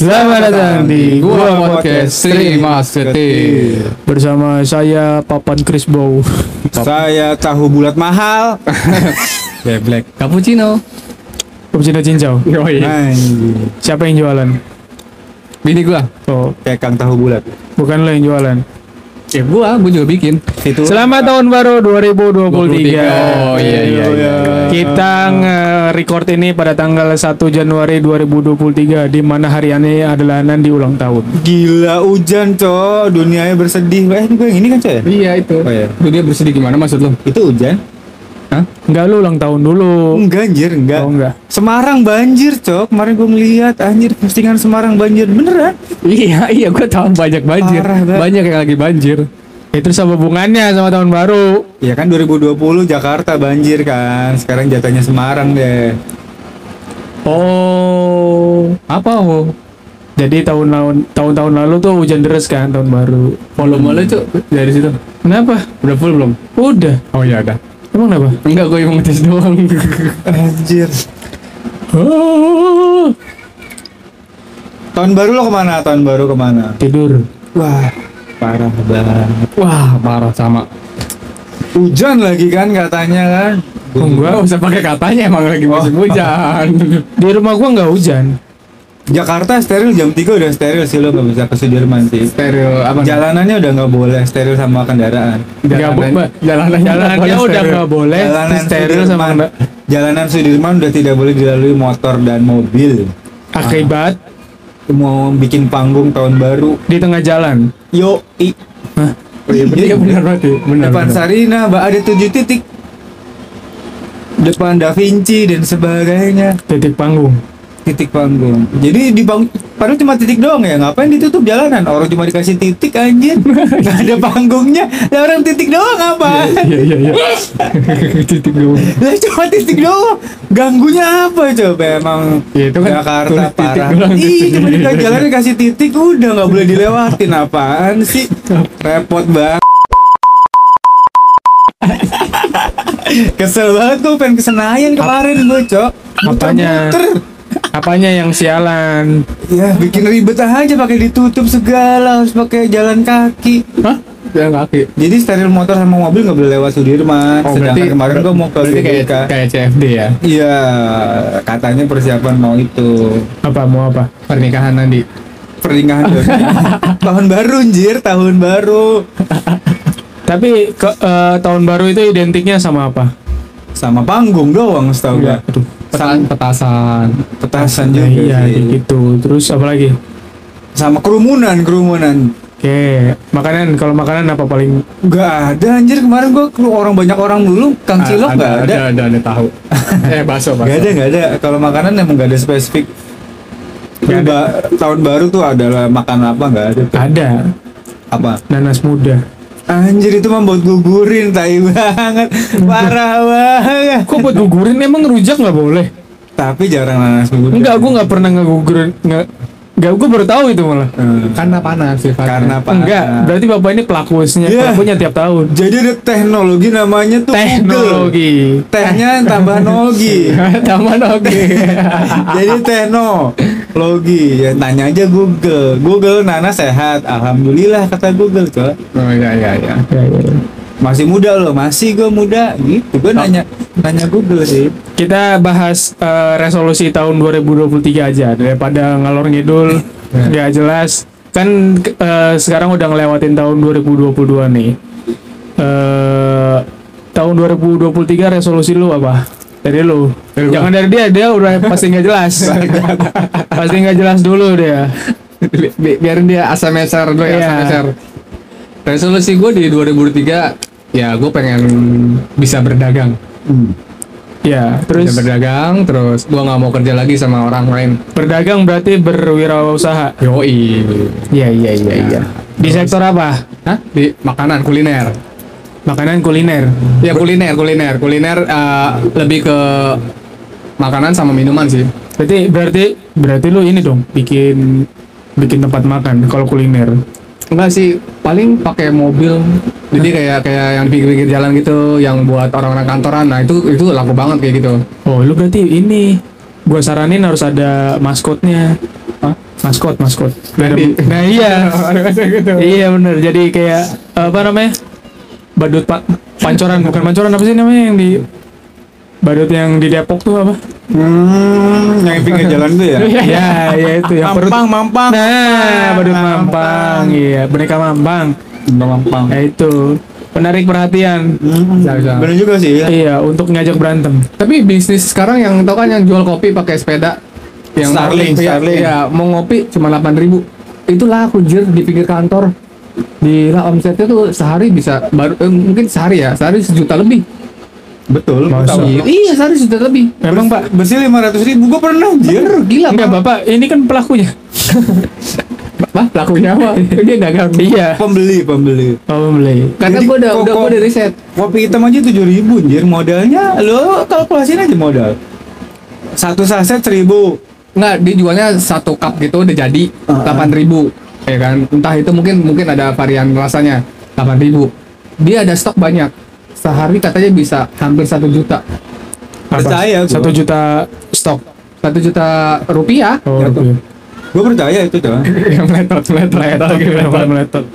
Selamat datang di Gua Podcast Sri Masketir. bersama saya Papan Chris Bow. Saya tahu bulat mahal. Black Cappuccino. Cappuccino cincau. Yoi. Anjing. Siapa yang jualan? Bini gua. Oh, Kayak Kang tahu bulat. bukan lo yang jualan. Ya gua, gua juga bikin. Itu. Selamat tahun baru 2023. Oh iya iya iya. Kita nge-record ini pada tanggal 1 Januari 2023 di mana hari ini adalah Nandi ulang tahun. Gila hujan, Cok. Dunianya bersedih. Eh, gue yang ini kan, Cok ya? Iya itu. Oh, iya. Dunia bersedih gimana maksud lu? Itu hujan? Hah? Enggak lu ulang tahun dulu. Enggak, anjir, enggak. Oh enggak. Semarang banjir, Cok. Kemarin gue ngeliat anjir postingan Semarang banjir beneran. Iya iya gua tahu banyak banjir. Parah banget. Banyak yang lagi banjir. Itu sama hubungannya sama tahun baru. Ya kan 2020 Jakarta banjir kan. Sekarang jatuhnya Semarang deh. Oh, apa oh? Jadi tahun tahun-tahun lalu tuh hujan deras kan tahun baru. Volume lu tuh dari situ. Kenapa? Udah full belum? Udah. Oh iya ada. Emang kenapa? Enggak, gua yang ngetes doang. Anjir. Oh, Tahun baru lo ke mana? Tahun baru ke mana? tidur. Wah, parah banget. Wah, parah sama. Hujan lagi kan katanya kan. Enggak usah pakai katanya emang lagi musim hujan. Di rumah gua nggak hujan. Jakarta steril jam 3 udah steril sih lo nggak bisa ke Sudirman sih. Steril apa? Jalanannya udah nggak boleh steril sama kendaraan. Jalanan, jalanannya udah nggak boleh Jalanan steril sama Sudirman, kena- jalanan Sudirman udah tidak boleh dilalui motor dan mobil. akibat Mau bikin panggung tahun baru. di tengah jalan. Yo, i. Hah? Oh iya benar, iya, benar berarti. Benar. Depan benar. Sarina, Mbak ada tujuh titik. Depan Da Vinci dan sebagainya. Titik panggung. Titik panggung. Jadi di pang padahal cuma titik doang ya. Ngapain ditutup jalanan? Orang cuma dikasih titik anjir. Nggak ada panggungnya. Lah orang titik doang apa? Iya iya iya. Titik dulu. Lah cuma titik doang. Ganggunya apa coba emang Ya, itu kan Jakarta parah. doang, Ih, titik. cuma dikasih jalan dikasih titik udah nggak boleh dilewatin apaan sih? Repot banget. Kesel banget gue pengen ke Senayan kemarin gue, Cok. Makanya- Muter-muter. Apanya yang sialan? Ya, bikin ribet aja pakai ditutup segala, harus pakai jalan kaki. Hah? Jalan kaki. Jadi steril motor sama mobil nggak boleh lewat Sudirman. Oh, Sedangkan berarti- kemarin gue mau ke kayak kayak CFD ya. Iya, katanya persiapan mau itu Apa mau apa? Pernikahan nanti. pernikahan tahun baru anjir, tahun baru Tapi ke, eh, tahun baru itu identiknya sama apa? sama panggung doang setahu gua. Aduh. Petan, petasan. Petasan Ya, juga iya sih. gitu. Terus apa lagi? Sama kerumunan, kerumunan. Oke, makanan kalau makanan apa paling Gak ada anjir kemarin gua orang banyak orang dulu, Kang Cilok gak ada. Ada ada, ada tahu. eh bakso bakso. Gak ada, gak ada. Kalau makanan emang gak ada spesifik. Gak ada. ba- tahun baru tuh adalah makan apa nggak ada tuh. ada Apa? nanas muda. Anjir itu mah buat gugurin, tai banget, parah banget. Kok buat gugurin emang rujak nggak boleh? Tapi jarang nanas muda. Enggak, gua nggak pernah ngegugurin nggak Enggak, gua baru tahu itu malah. Hmm. Karena panas sifatnya. Karena apa? Enggak, berarti bapak ini pelakunya, Iya. pelakunya tiap tahun. Jadi ada teknologi namanya tuh Google. Teknologi. Tehnya tambah nogi. Taman oke. Jadi teknologi. Ya tanya aja Google. Google Nana sehat. Alhamdulillah kata Google, coy. oh iya iya iya. Ya, ya, ya. Masih muda loh, masih gue muda gitu. Gue nanya nanya Google sih. Kita bahas eh, resolusi tahun 2023 aja daripada ngalor ngidul nggak jelas. Kan eh, sekarang udah ngelewatin tahun 2022 nih. Eh tahun 2023 resolusi lu apa? Dari lu. Dari gua. Jangan dari dia, dia udah pasti nggak jelas. pasti nggak jelas dulu dia. Bi- bi- biarin dia asal meser dulu ya Iya. asal meser. Resolusi gue di 2023 ya gue pengen bisa berdagang. Ya, Terus terus berdagang, terus gue nggak mau kerja lagi sama orang lain. berdagang berarti berwirausaha. Yoi. Iya, iya, iya, iya. Di sektor apa? Hah? Di makanan kuliner. Makanan kuliner. Ya kuliner, kuliner, kuliner eh, lebih ke makanan sama minuman sih. Berarti berarti berarti lu ini dong bikin bikin tempat makan kalau kuliner. Enggak sih, paling pakai mobil. Jadi kayak kayak yang di pinggir jalan gitu, yang buat orang-orang kantoran. Nah itu itu laku banget kayak gitu. Oh, lu berarti ini gua saranin harus ada maskotnya. Hah? maskot maskot Jadi- nah iya gitu. iya bener jadi kayak apa namanya badut pak pancoran bukan pancoran apa sih namanya yang di badut yang di Depok tuh apa Hmm, yang pinggir jalan tuh ya. ya ya itu yang perut Mampang, mampang. nah badut mampang iya boneka mampang Mampang. ya itu penarik perhatian Hmm, bener juga sih ya. iya untuk ngajak berantem Tapi bisnis sekarang yang tau kan yang jual kopi pakai sepeda yang Starling, Iya, Starling. iya, mau ngopi cuma 8000 Itu laku jir di pinggir kantor. Gila omsetnya tuh sehari bisa baru eh, mungkin sehari ya, sehari sejuta lebih. Betul. Masa? Iya, iya sehari sejuta lebih. memang pak Bersih lima ratus ribu, gue pernah anjir. Bener, gila enggak Pak. bapak ini kan pelakunya Bah, pelakunya apa? Dia dagang. iya Pembeli, pembeli. oh beli Karena gua udah udah gua kok- udah riset. Kopi hitam aja tujuh ribu, anjir. Modalnya lo kalkulasin aja modal. Satu saset seribu. Nggak, dijualnya satu cup gitu udah jadi Ah. delapan ribu, ya kan? Entah itu mungkin mungkin ada varian rasanya delapan ribu. Dia ada stok banyak. Sehari katanya bisa hampir satu juta? Percaya satu juta stok satu juta rupiah. oh rupiah. Gue percaya itu tuh. yang meletot meletot meletot meletot meletot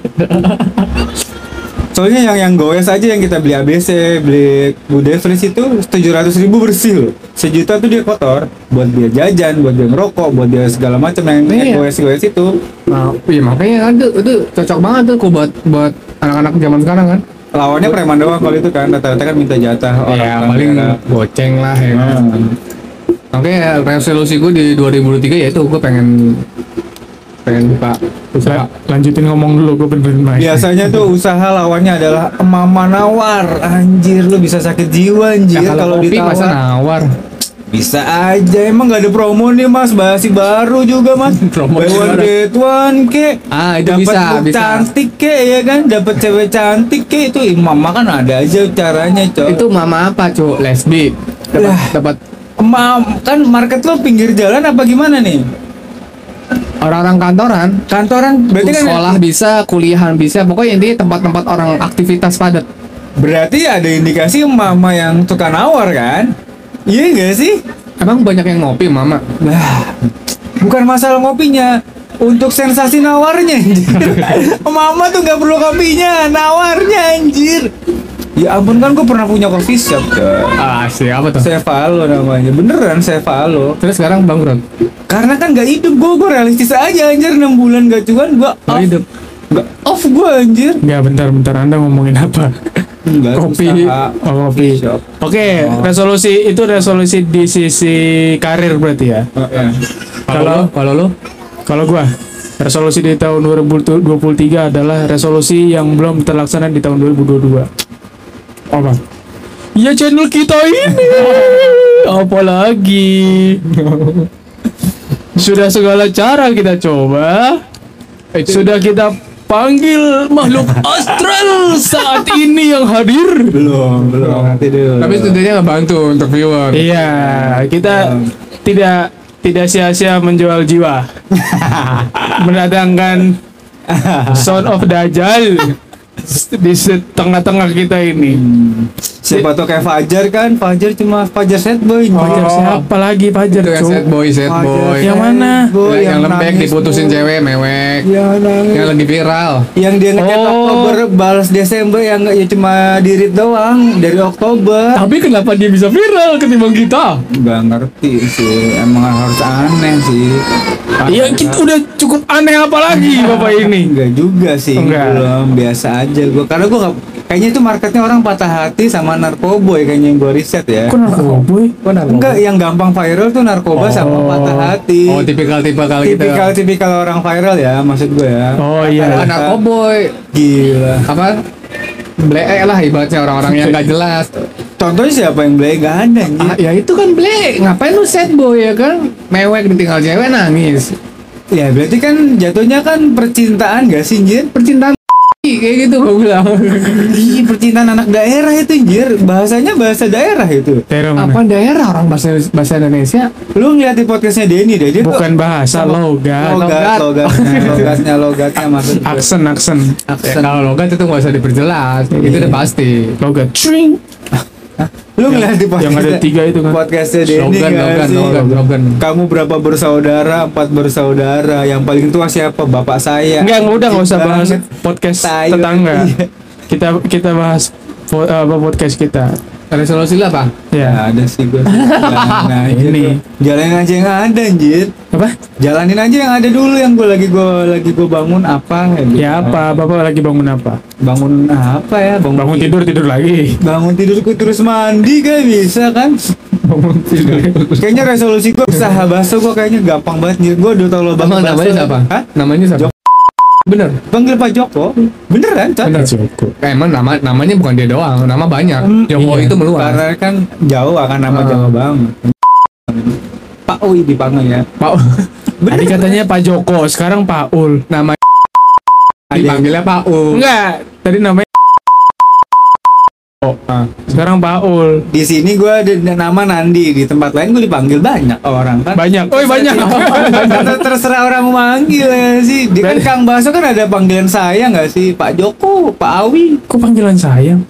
Soalnya yang yang goes aja yang kita beli ABC, beli Bude Fris itu tujuh ratus ribu bersih loh. Sejuta tuh dia kotor. Buat dia jajan, buat dia ngerokok, buat dia segala macam yang Iya. goes goes itu. Nah, iya makanya kan itu, itu cocok banget tuh kok buat buat anak-anak zaman sekarang kan. Lawannya preman doang kalau itu kan rata-rata kan minta jatah orang ya orang paling daerah. goceng lah ya kan. Hmm. Makanya resolusi gue di 2023 ya itu gue pengen pengen buka usaha. La- lanjutin ngomong dulu gue benerin mic Biasanya tuh usaha lawannya adalah mama nawar. Anjir lu bisa sakit jiwa anjir Ya, kalau kopi ditawar. masa nawar. Bisa aja emang gak ada promo nih mas Masih baru juga mas Promo Buy one get one ke Ah, itu Dapet bisa, bisa. cantik ke ya kan Dapat cewek cantik ke Itu mama kan ada aja caranya coy Itu mama apa, Cuk? Lesbi. Dapat dapat Mam, kan market lo pinggir jalan apa gimana nih? orang-orang kantoran, Kantoran berarti kan sekolah bisa, kuliahan bisa, pokoknya intinya tempat-tempat orang aktivitas padat. Berarti ada indikasi mama yang suka nawar kan? Iya gak sih? Emang banyak yang ngopi, mama. Nah, bukan masalah ngopinya, untuk sensasi nawarnya anjir. Mama tuh nggak perlu kopinya, nawarnya anjir. Ya ampun kan gue pernah punya coffee shop. Ah, siapa tuh? Sevalo namanya, beneran Sevalo. Terus sekarang bangkrut. Karena kan nggak hidup gue, gue realistis aja anjir 6 bulan gak cuan gue off, hidup. Nggak off gue anjir. Enggak, bentar, bentar. Anda ngomongin apa? Enggak, Kopi. usaha Oh, kopi. Oke, Oh. resolusi itu resolusi di sisi karir berarti ya. Heeh. Kalau kalau lu Kalau gua, resolusi di tahun 2023 adalah resolusi yang belum terlaksana di tahun 2022. Apa? Ya channel kita ini. Apalagi. Sudah segala cara kita coba. Sudah kita panggil makhluk astral saat ini yang hadir. belum, belum nanti dulu. tapi setidaknya nggak bantu untuk viewer. Iya, kita tidak tidak sia-sia menjual jiwa. Mendatangkan Son of Dajjal di tengah-tengah kita ini. Siapa tuh kayak Fajar kan? Fajar cuma Fajar set boy. Fajar Oh. siapa lagi Fajar, Itu yang sad boy, Fajar boy. Yang mana? boy, yang, lembek nangis, diputusin boy. cewek mewek. Yang nangis. Yang lagi viral. Yang dia ngechat Oh. Oktober balas Desember yang ya cuma dirit doang dari Oktober. Tapi kenapa dia bisa viral ketimbang kita? Gak ngerti sih, emang harus aneh sih. Iya, kita udah cukup aneh apa lagi Bapak ini? Enggak juga sih, Enggak. belum biasa aja gua. Karena gua nggak kayaknya itu marketnya orang patah hati sama narkoboy kayaknya yang gua riset ya. Kok narkoboy? Enggak, yang gampang viral tuh narkoba sama Oh. patah hati. Oh, tipikal-tipikal gitu. tipikal tipikal orang viral ya maksud gue ya. Oh iya. Anak narkoboy. Gila. Apa? Blek lah ibaratnya orang-orang yang gak jelas. Contohnya siapa yang beli gak ada. Ah, ya itu kan blek. Ngapain lu sad boy ya kan? Mewek ditinggal cewek nangis. Ya berarti kan jatuhnya kan percintaan gak sih Jir? Percintaan kayak gitu gue bilang. Ih percintaan anak daerah itu Jir Bahasanya bahasa daerah itu Daerah mana? Apa daerah orang bahasa bahasa Indonesia? Lu ngeliat di podcastnya Denny deh Dia tuh Bukan bahasa logat. logat, logat. logatnya, logatnya, logatnya maksud gue Aksen, aksen. Ya, kalau logat itu nggak usah diperjelas. Itu udah pasti. Logat. Tring. Lu ngeliat di podcast yang ada tiga itu kan. Podcastnya Denny slogan, sih? slogan, slogan. Kamu berapa bersaudara? Empat bersaudara. Yang paling tua siapa? Bapak saya. Enggak, udah nggak usah bahas podcast Tai tetangga. banget. Kita kita bahas po- apa podcast kita. Resolusi lah apa? Ya Ya. ada sih gue. Jalanin aja. Ini. Jalanin aja yang ada anjir. Apa? Jalanin aja yang ada dulu yang gue lagi gue lagi gue bangun apa gitu. Ya apa? Bapak lagi bangun apa? Bangun apa ya? Bangun, Bangun tidur tidur lagi. Bangun tidur gue terus mandi kan bisa kan? Bangun tidur. Kayaknya resolusi gue usaha bakso gue kayaknya gampang banget nih. Gue udah tau lo Emang namanya siapa? Hah? Namanya siapa? Bener. Panggil Pak Joko. Beneran, Cak? Bener. Cukup. Eh, emang nama namanya bukan dia doang, nama banyak. Hmm, Jokowi iya. itu meluas. Karena kan jauh akan nama Ah. Jawa banget. Pak Oi dipanggil ya. Pak Tadi katanya Pak Joko, sekarang Pak Ul. nama dipanggilnya Pak U. Enggak, tadi namanya Oh, Ah. sekarang Pak Ul. Di sini gue ada nama Nandi, di tempat lain gue dipanggil banyak orang kan. Banyak. Oh, banyak. Ter- terserah orang mau manggil ya sih. Dia kan Kang Baso kan ada panggilan saya nggak sih? Pak Joko, Pak Awi, Kok panggilan sayang?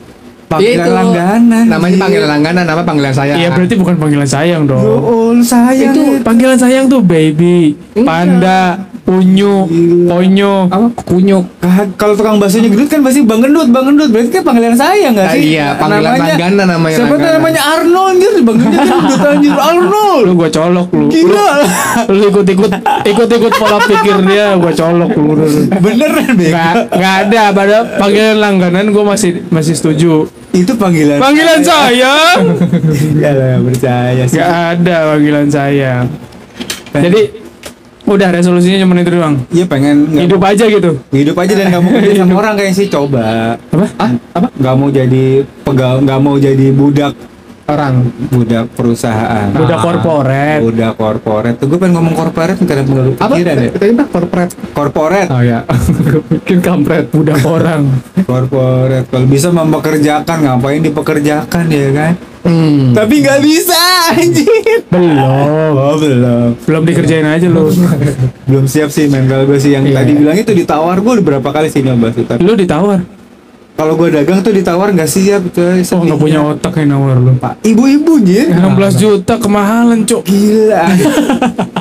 panggilan Itu, langganan. Namanya Ji. panggilan langganan, nama panggilan saya. Iya, berarti bukan panggilan sayang dong. ul, sayang Itu panggilan sayang tuh baby, Enggak. panda, unyu, onyo. apa? Kunyuk. Ka- Kalau tukang baksonya gendut kan pasti Bang Gendut, Bang Gendut. Berarti kan panggilan saya nggak Ah, sih? iya, panggilan langganan namanya, Siapa tuh langganan. namanya Arnold anjir, Bang Gendut gendut anjir Arnold. Lu gua colok lu. Gila. Lu, lu ikut-ikut ikut-ikut pola pikir dia, gua colok lu. Beneran bego. Nggak ada pada panggilan langganan gua masih masih setuju. Itu panggilan. Panggilan sayang. Ya lah, percaya sih. Nggak ada panggilan sayang. Jadi udah resolusinya cuma itu doang. Iya pengen Hidup aja gitu. hidup aja dan nggak mau kerja sama orang kayak sih coba. Apa? Ah, apa? Nggak mau jadi pegawai, nggak mau jadi budak Orang. budak perusahaan. Budak Ah. korporat. Budak korporat. Tuh gue pengen ngomong korporat baru Apa? pikiran ya. Tadi apa? Corporate. Korporat. Oh ya. Bikin kampret. Budak orang. Korporat. Kalau bisa mempekerjakan, ngapain dipekerjakan ya kan? Hmm. Tapi nggak bisa anjir. Belum. Oh belum. Belum dikerjain aja lu. Belum siap sih mental gue sih yang Iya. tadi bilang itu ditawar gue berapa kali sih nyoba sih. Tapi Lu ditawar. Kalau gue dagang tuh ditawar nggak siap coy. Oh, nggak punya otak yang nawar lu. Pak. Ibu-ibu jir. 16 juta kemahalan, Cok. Gila.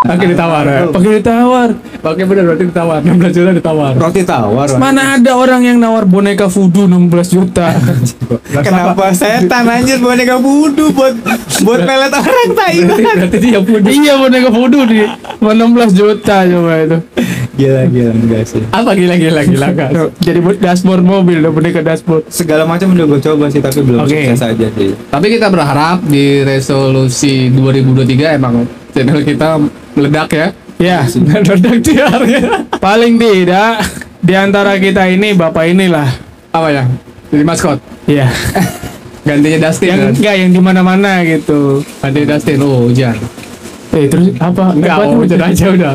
Pakai ditawar ya. Pakai ditawar. Pakai bener berarti ditawar. 16 juta ditawar. roti tawar. Mana ada orang yang nawar boneka voodoo 16 juta. Kenapa setan anjir boneka voodoo buat buat pelet orang Berarti, Thailand. berarti dia punya. iya boneka voodoo di 16 juta coba itu. Gila gila enggak sih. Apa gila gila gila? Tuh, Jadi buat dashboard mobil, udah boneka dashboard. Segala macam udah gue coba sih tapi belum Oke. sukses aja sih. Tapi kita berharap di resolusi 2023 emang channel kita meledak ya. Ya, Meledak tiarnya. paling tidak di antara kita ini bapak inilah. Apa ya? Jadi maskot. Iya. Gantinya Dustin. yang kan? enggak yang di mana-mana gitu. Gantinya Dustin. Oh, hujan. Eh, terus apa? Enggak, Apa oh, hujan aja udah.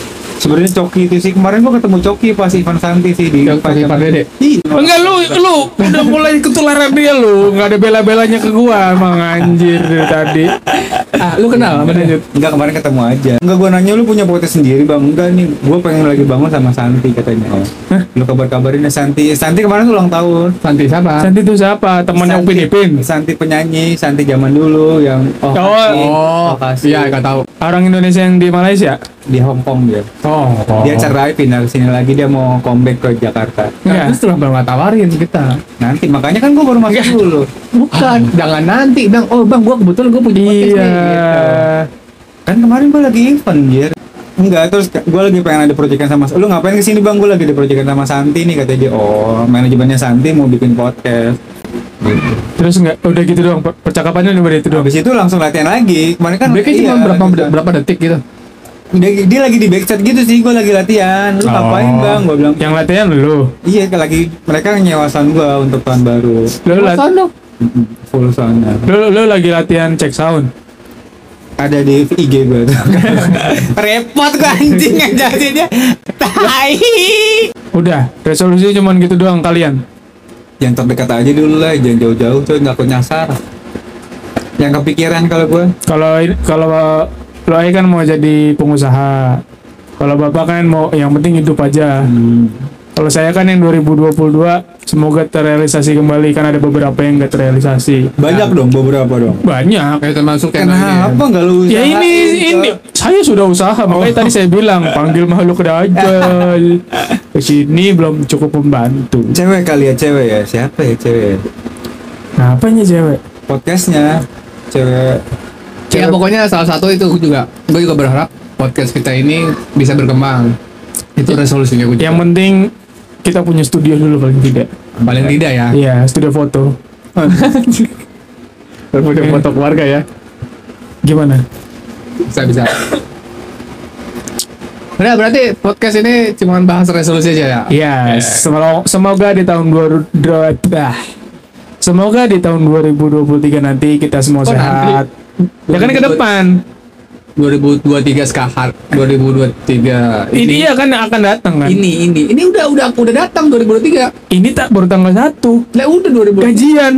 Sebenarnya Coki itu sih kemarin gua ketemu Coki pas Ivan Santi sih di pas Ivan Dede. Iya. Enggak lu lu udah mulai ketularan dia lu, enggak ada bela-belanya ke gua emang anjir dari tadi. Ah, lu kenal sama dia? Enggak kemarin ketemu aja. Enggak gua nanya lu punya podcast sendiri bang. Enggak nih, gua pengen lagi bangun sama Santi katanya. Oh. Lu kabar-kabarin ya Santi. Santi kemarin ulang tahun. Santi siapa? Santi itu siapa? Temannya Upin Ipin. Santi penyanyi, Santi zaman dulu yang oh, Oh, kasih, Oh, kasih. iya enggak tahu. Orang Indonesia yang di Malaysia. di Hong Kong dia. Oh, Dia cerai pindah ke sini lagi dia mau comeback ke Jakarta. Iya. Nah, terus terus baru nggak tawarin kita. Nanti makanya kan gua baru masuk Enggak. dulu. Bukan, jangan nanti, Bang. Oh, Bang, gua kebetulan gua punya podcast Iya. nih. gitu. Kan kemarin gua lagi event, Jir. Enggak, terus gua lagi pengen ada proyekan sama lu ngapain ke sini bang? Gua lagi ada proyekan sama Santi nih katanya dia. Oh, manajemennya Santi mau bikin podcast. Gitu. Terus enggak udah gitu doang per- percakapannya udah itu doang. Habis itu langsung latihan lagi. Kemarin kan cuma iya, berapa lagi- berapa detik gitu. Dia, dia lagi di backstage gitu sih, gua lagi latihan. Lu ngapain Oh. bang? Gua bilang. Yang latihan lu. Iya, lagi mereka nyewa sound gua untuk tahun baru. Lu, lat- Sono. Mm-mm, Full sound. lu, lu lagi latihan cek sound. Ada di IG gue tuh. Repot gua anjing ngajarinnya. Tai. Udah, resolusi cuman gitu doang kalian. Yang terdekat aja dulu lah, jangan jauh-jauh coy, nggak aku nyasar. Yang kepikiran kalau gue, Kalau ini- kalau lo kan mau jadi pengusaha. Kalau bapak kan mau yang penting hidup aja. hmm, Kalau saya kan yang 2022 semoga terrealisasi kembali kan ada beberapa yang nggak terrealisasi. Banyak dong beberapa dong. Banyak. Kayak termasuk yang ini ya. Kenapa nggak lu Ya ini ini saya sudah usaha makanya tadi saya bilang panggil makhluk dajjal. Ke sini belum cukup membantu. Cewek kali ya cewek ya. Siapa ya cewek? Apanya cewek? Podcastnya cewek. Ya pokoknya salah satu itu juga gue juga berharap podcast kita ini bisa berkembang. Itu resolusinya gue. Yang penting kita punya studio dulu paling tidak. paling tidak ya. Iya, studio foto. Punya foto keluarga ya. Gimana? Bisa bisa. Nah, berarti podcast ini cuma bahas resolusi aja ya. Iya, semoga, semoga di tahun 2000 ah. Semoga di tahun 2023 nanti kita semua Oh, sehat. Ya kan ke depan. 2023 sekarang 2023 Ini ya kan akan datang kan. ini ini ini udah udah udah datang 2023 Ini tak baru tanggal 1. lah udah 2023 Gajian.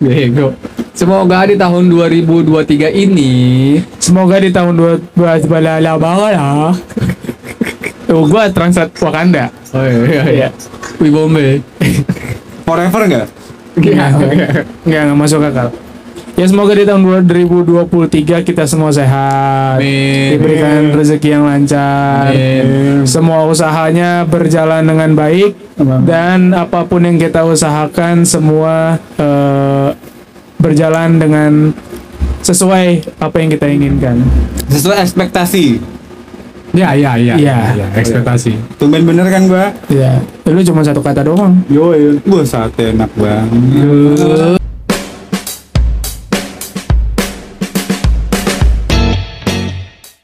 Bego. Semoga di tahun 2023 ini Semoga di tahun 2023 lah. Tuh gua translate Wakanda. Oh iya iya. Wibombe. Forever nggak? Enggak, enggak, enggak masuk akal. Ya semoga di tahun 2023 kita semua sehat, Amin. diberikan rezeki yang lancar, Amin. semua usahanya berjalan dengan baik dan apa pun yang kita usahakan semua eh, berjalan dengan sesuai apa yang kita inginkan. Sesuai ekspektasi. Ya ya ya. Iya. ya, ekspektasi. Tumben bener kan gua? Ya, lu cuma satu kata doang. Yo, yo. Wah, sate enak banget.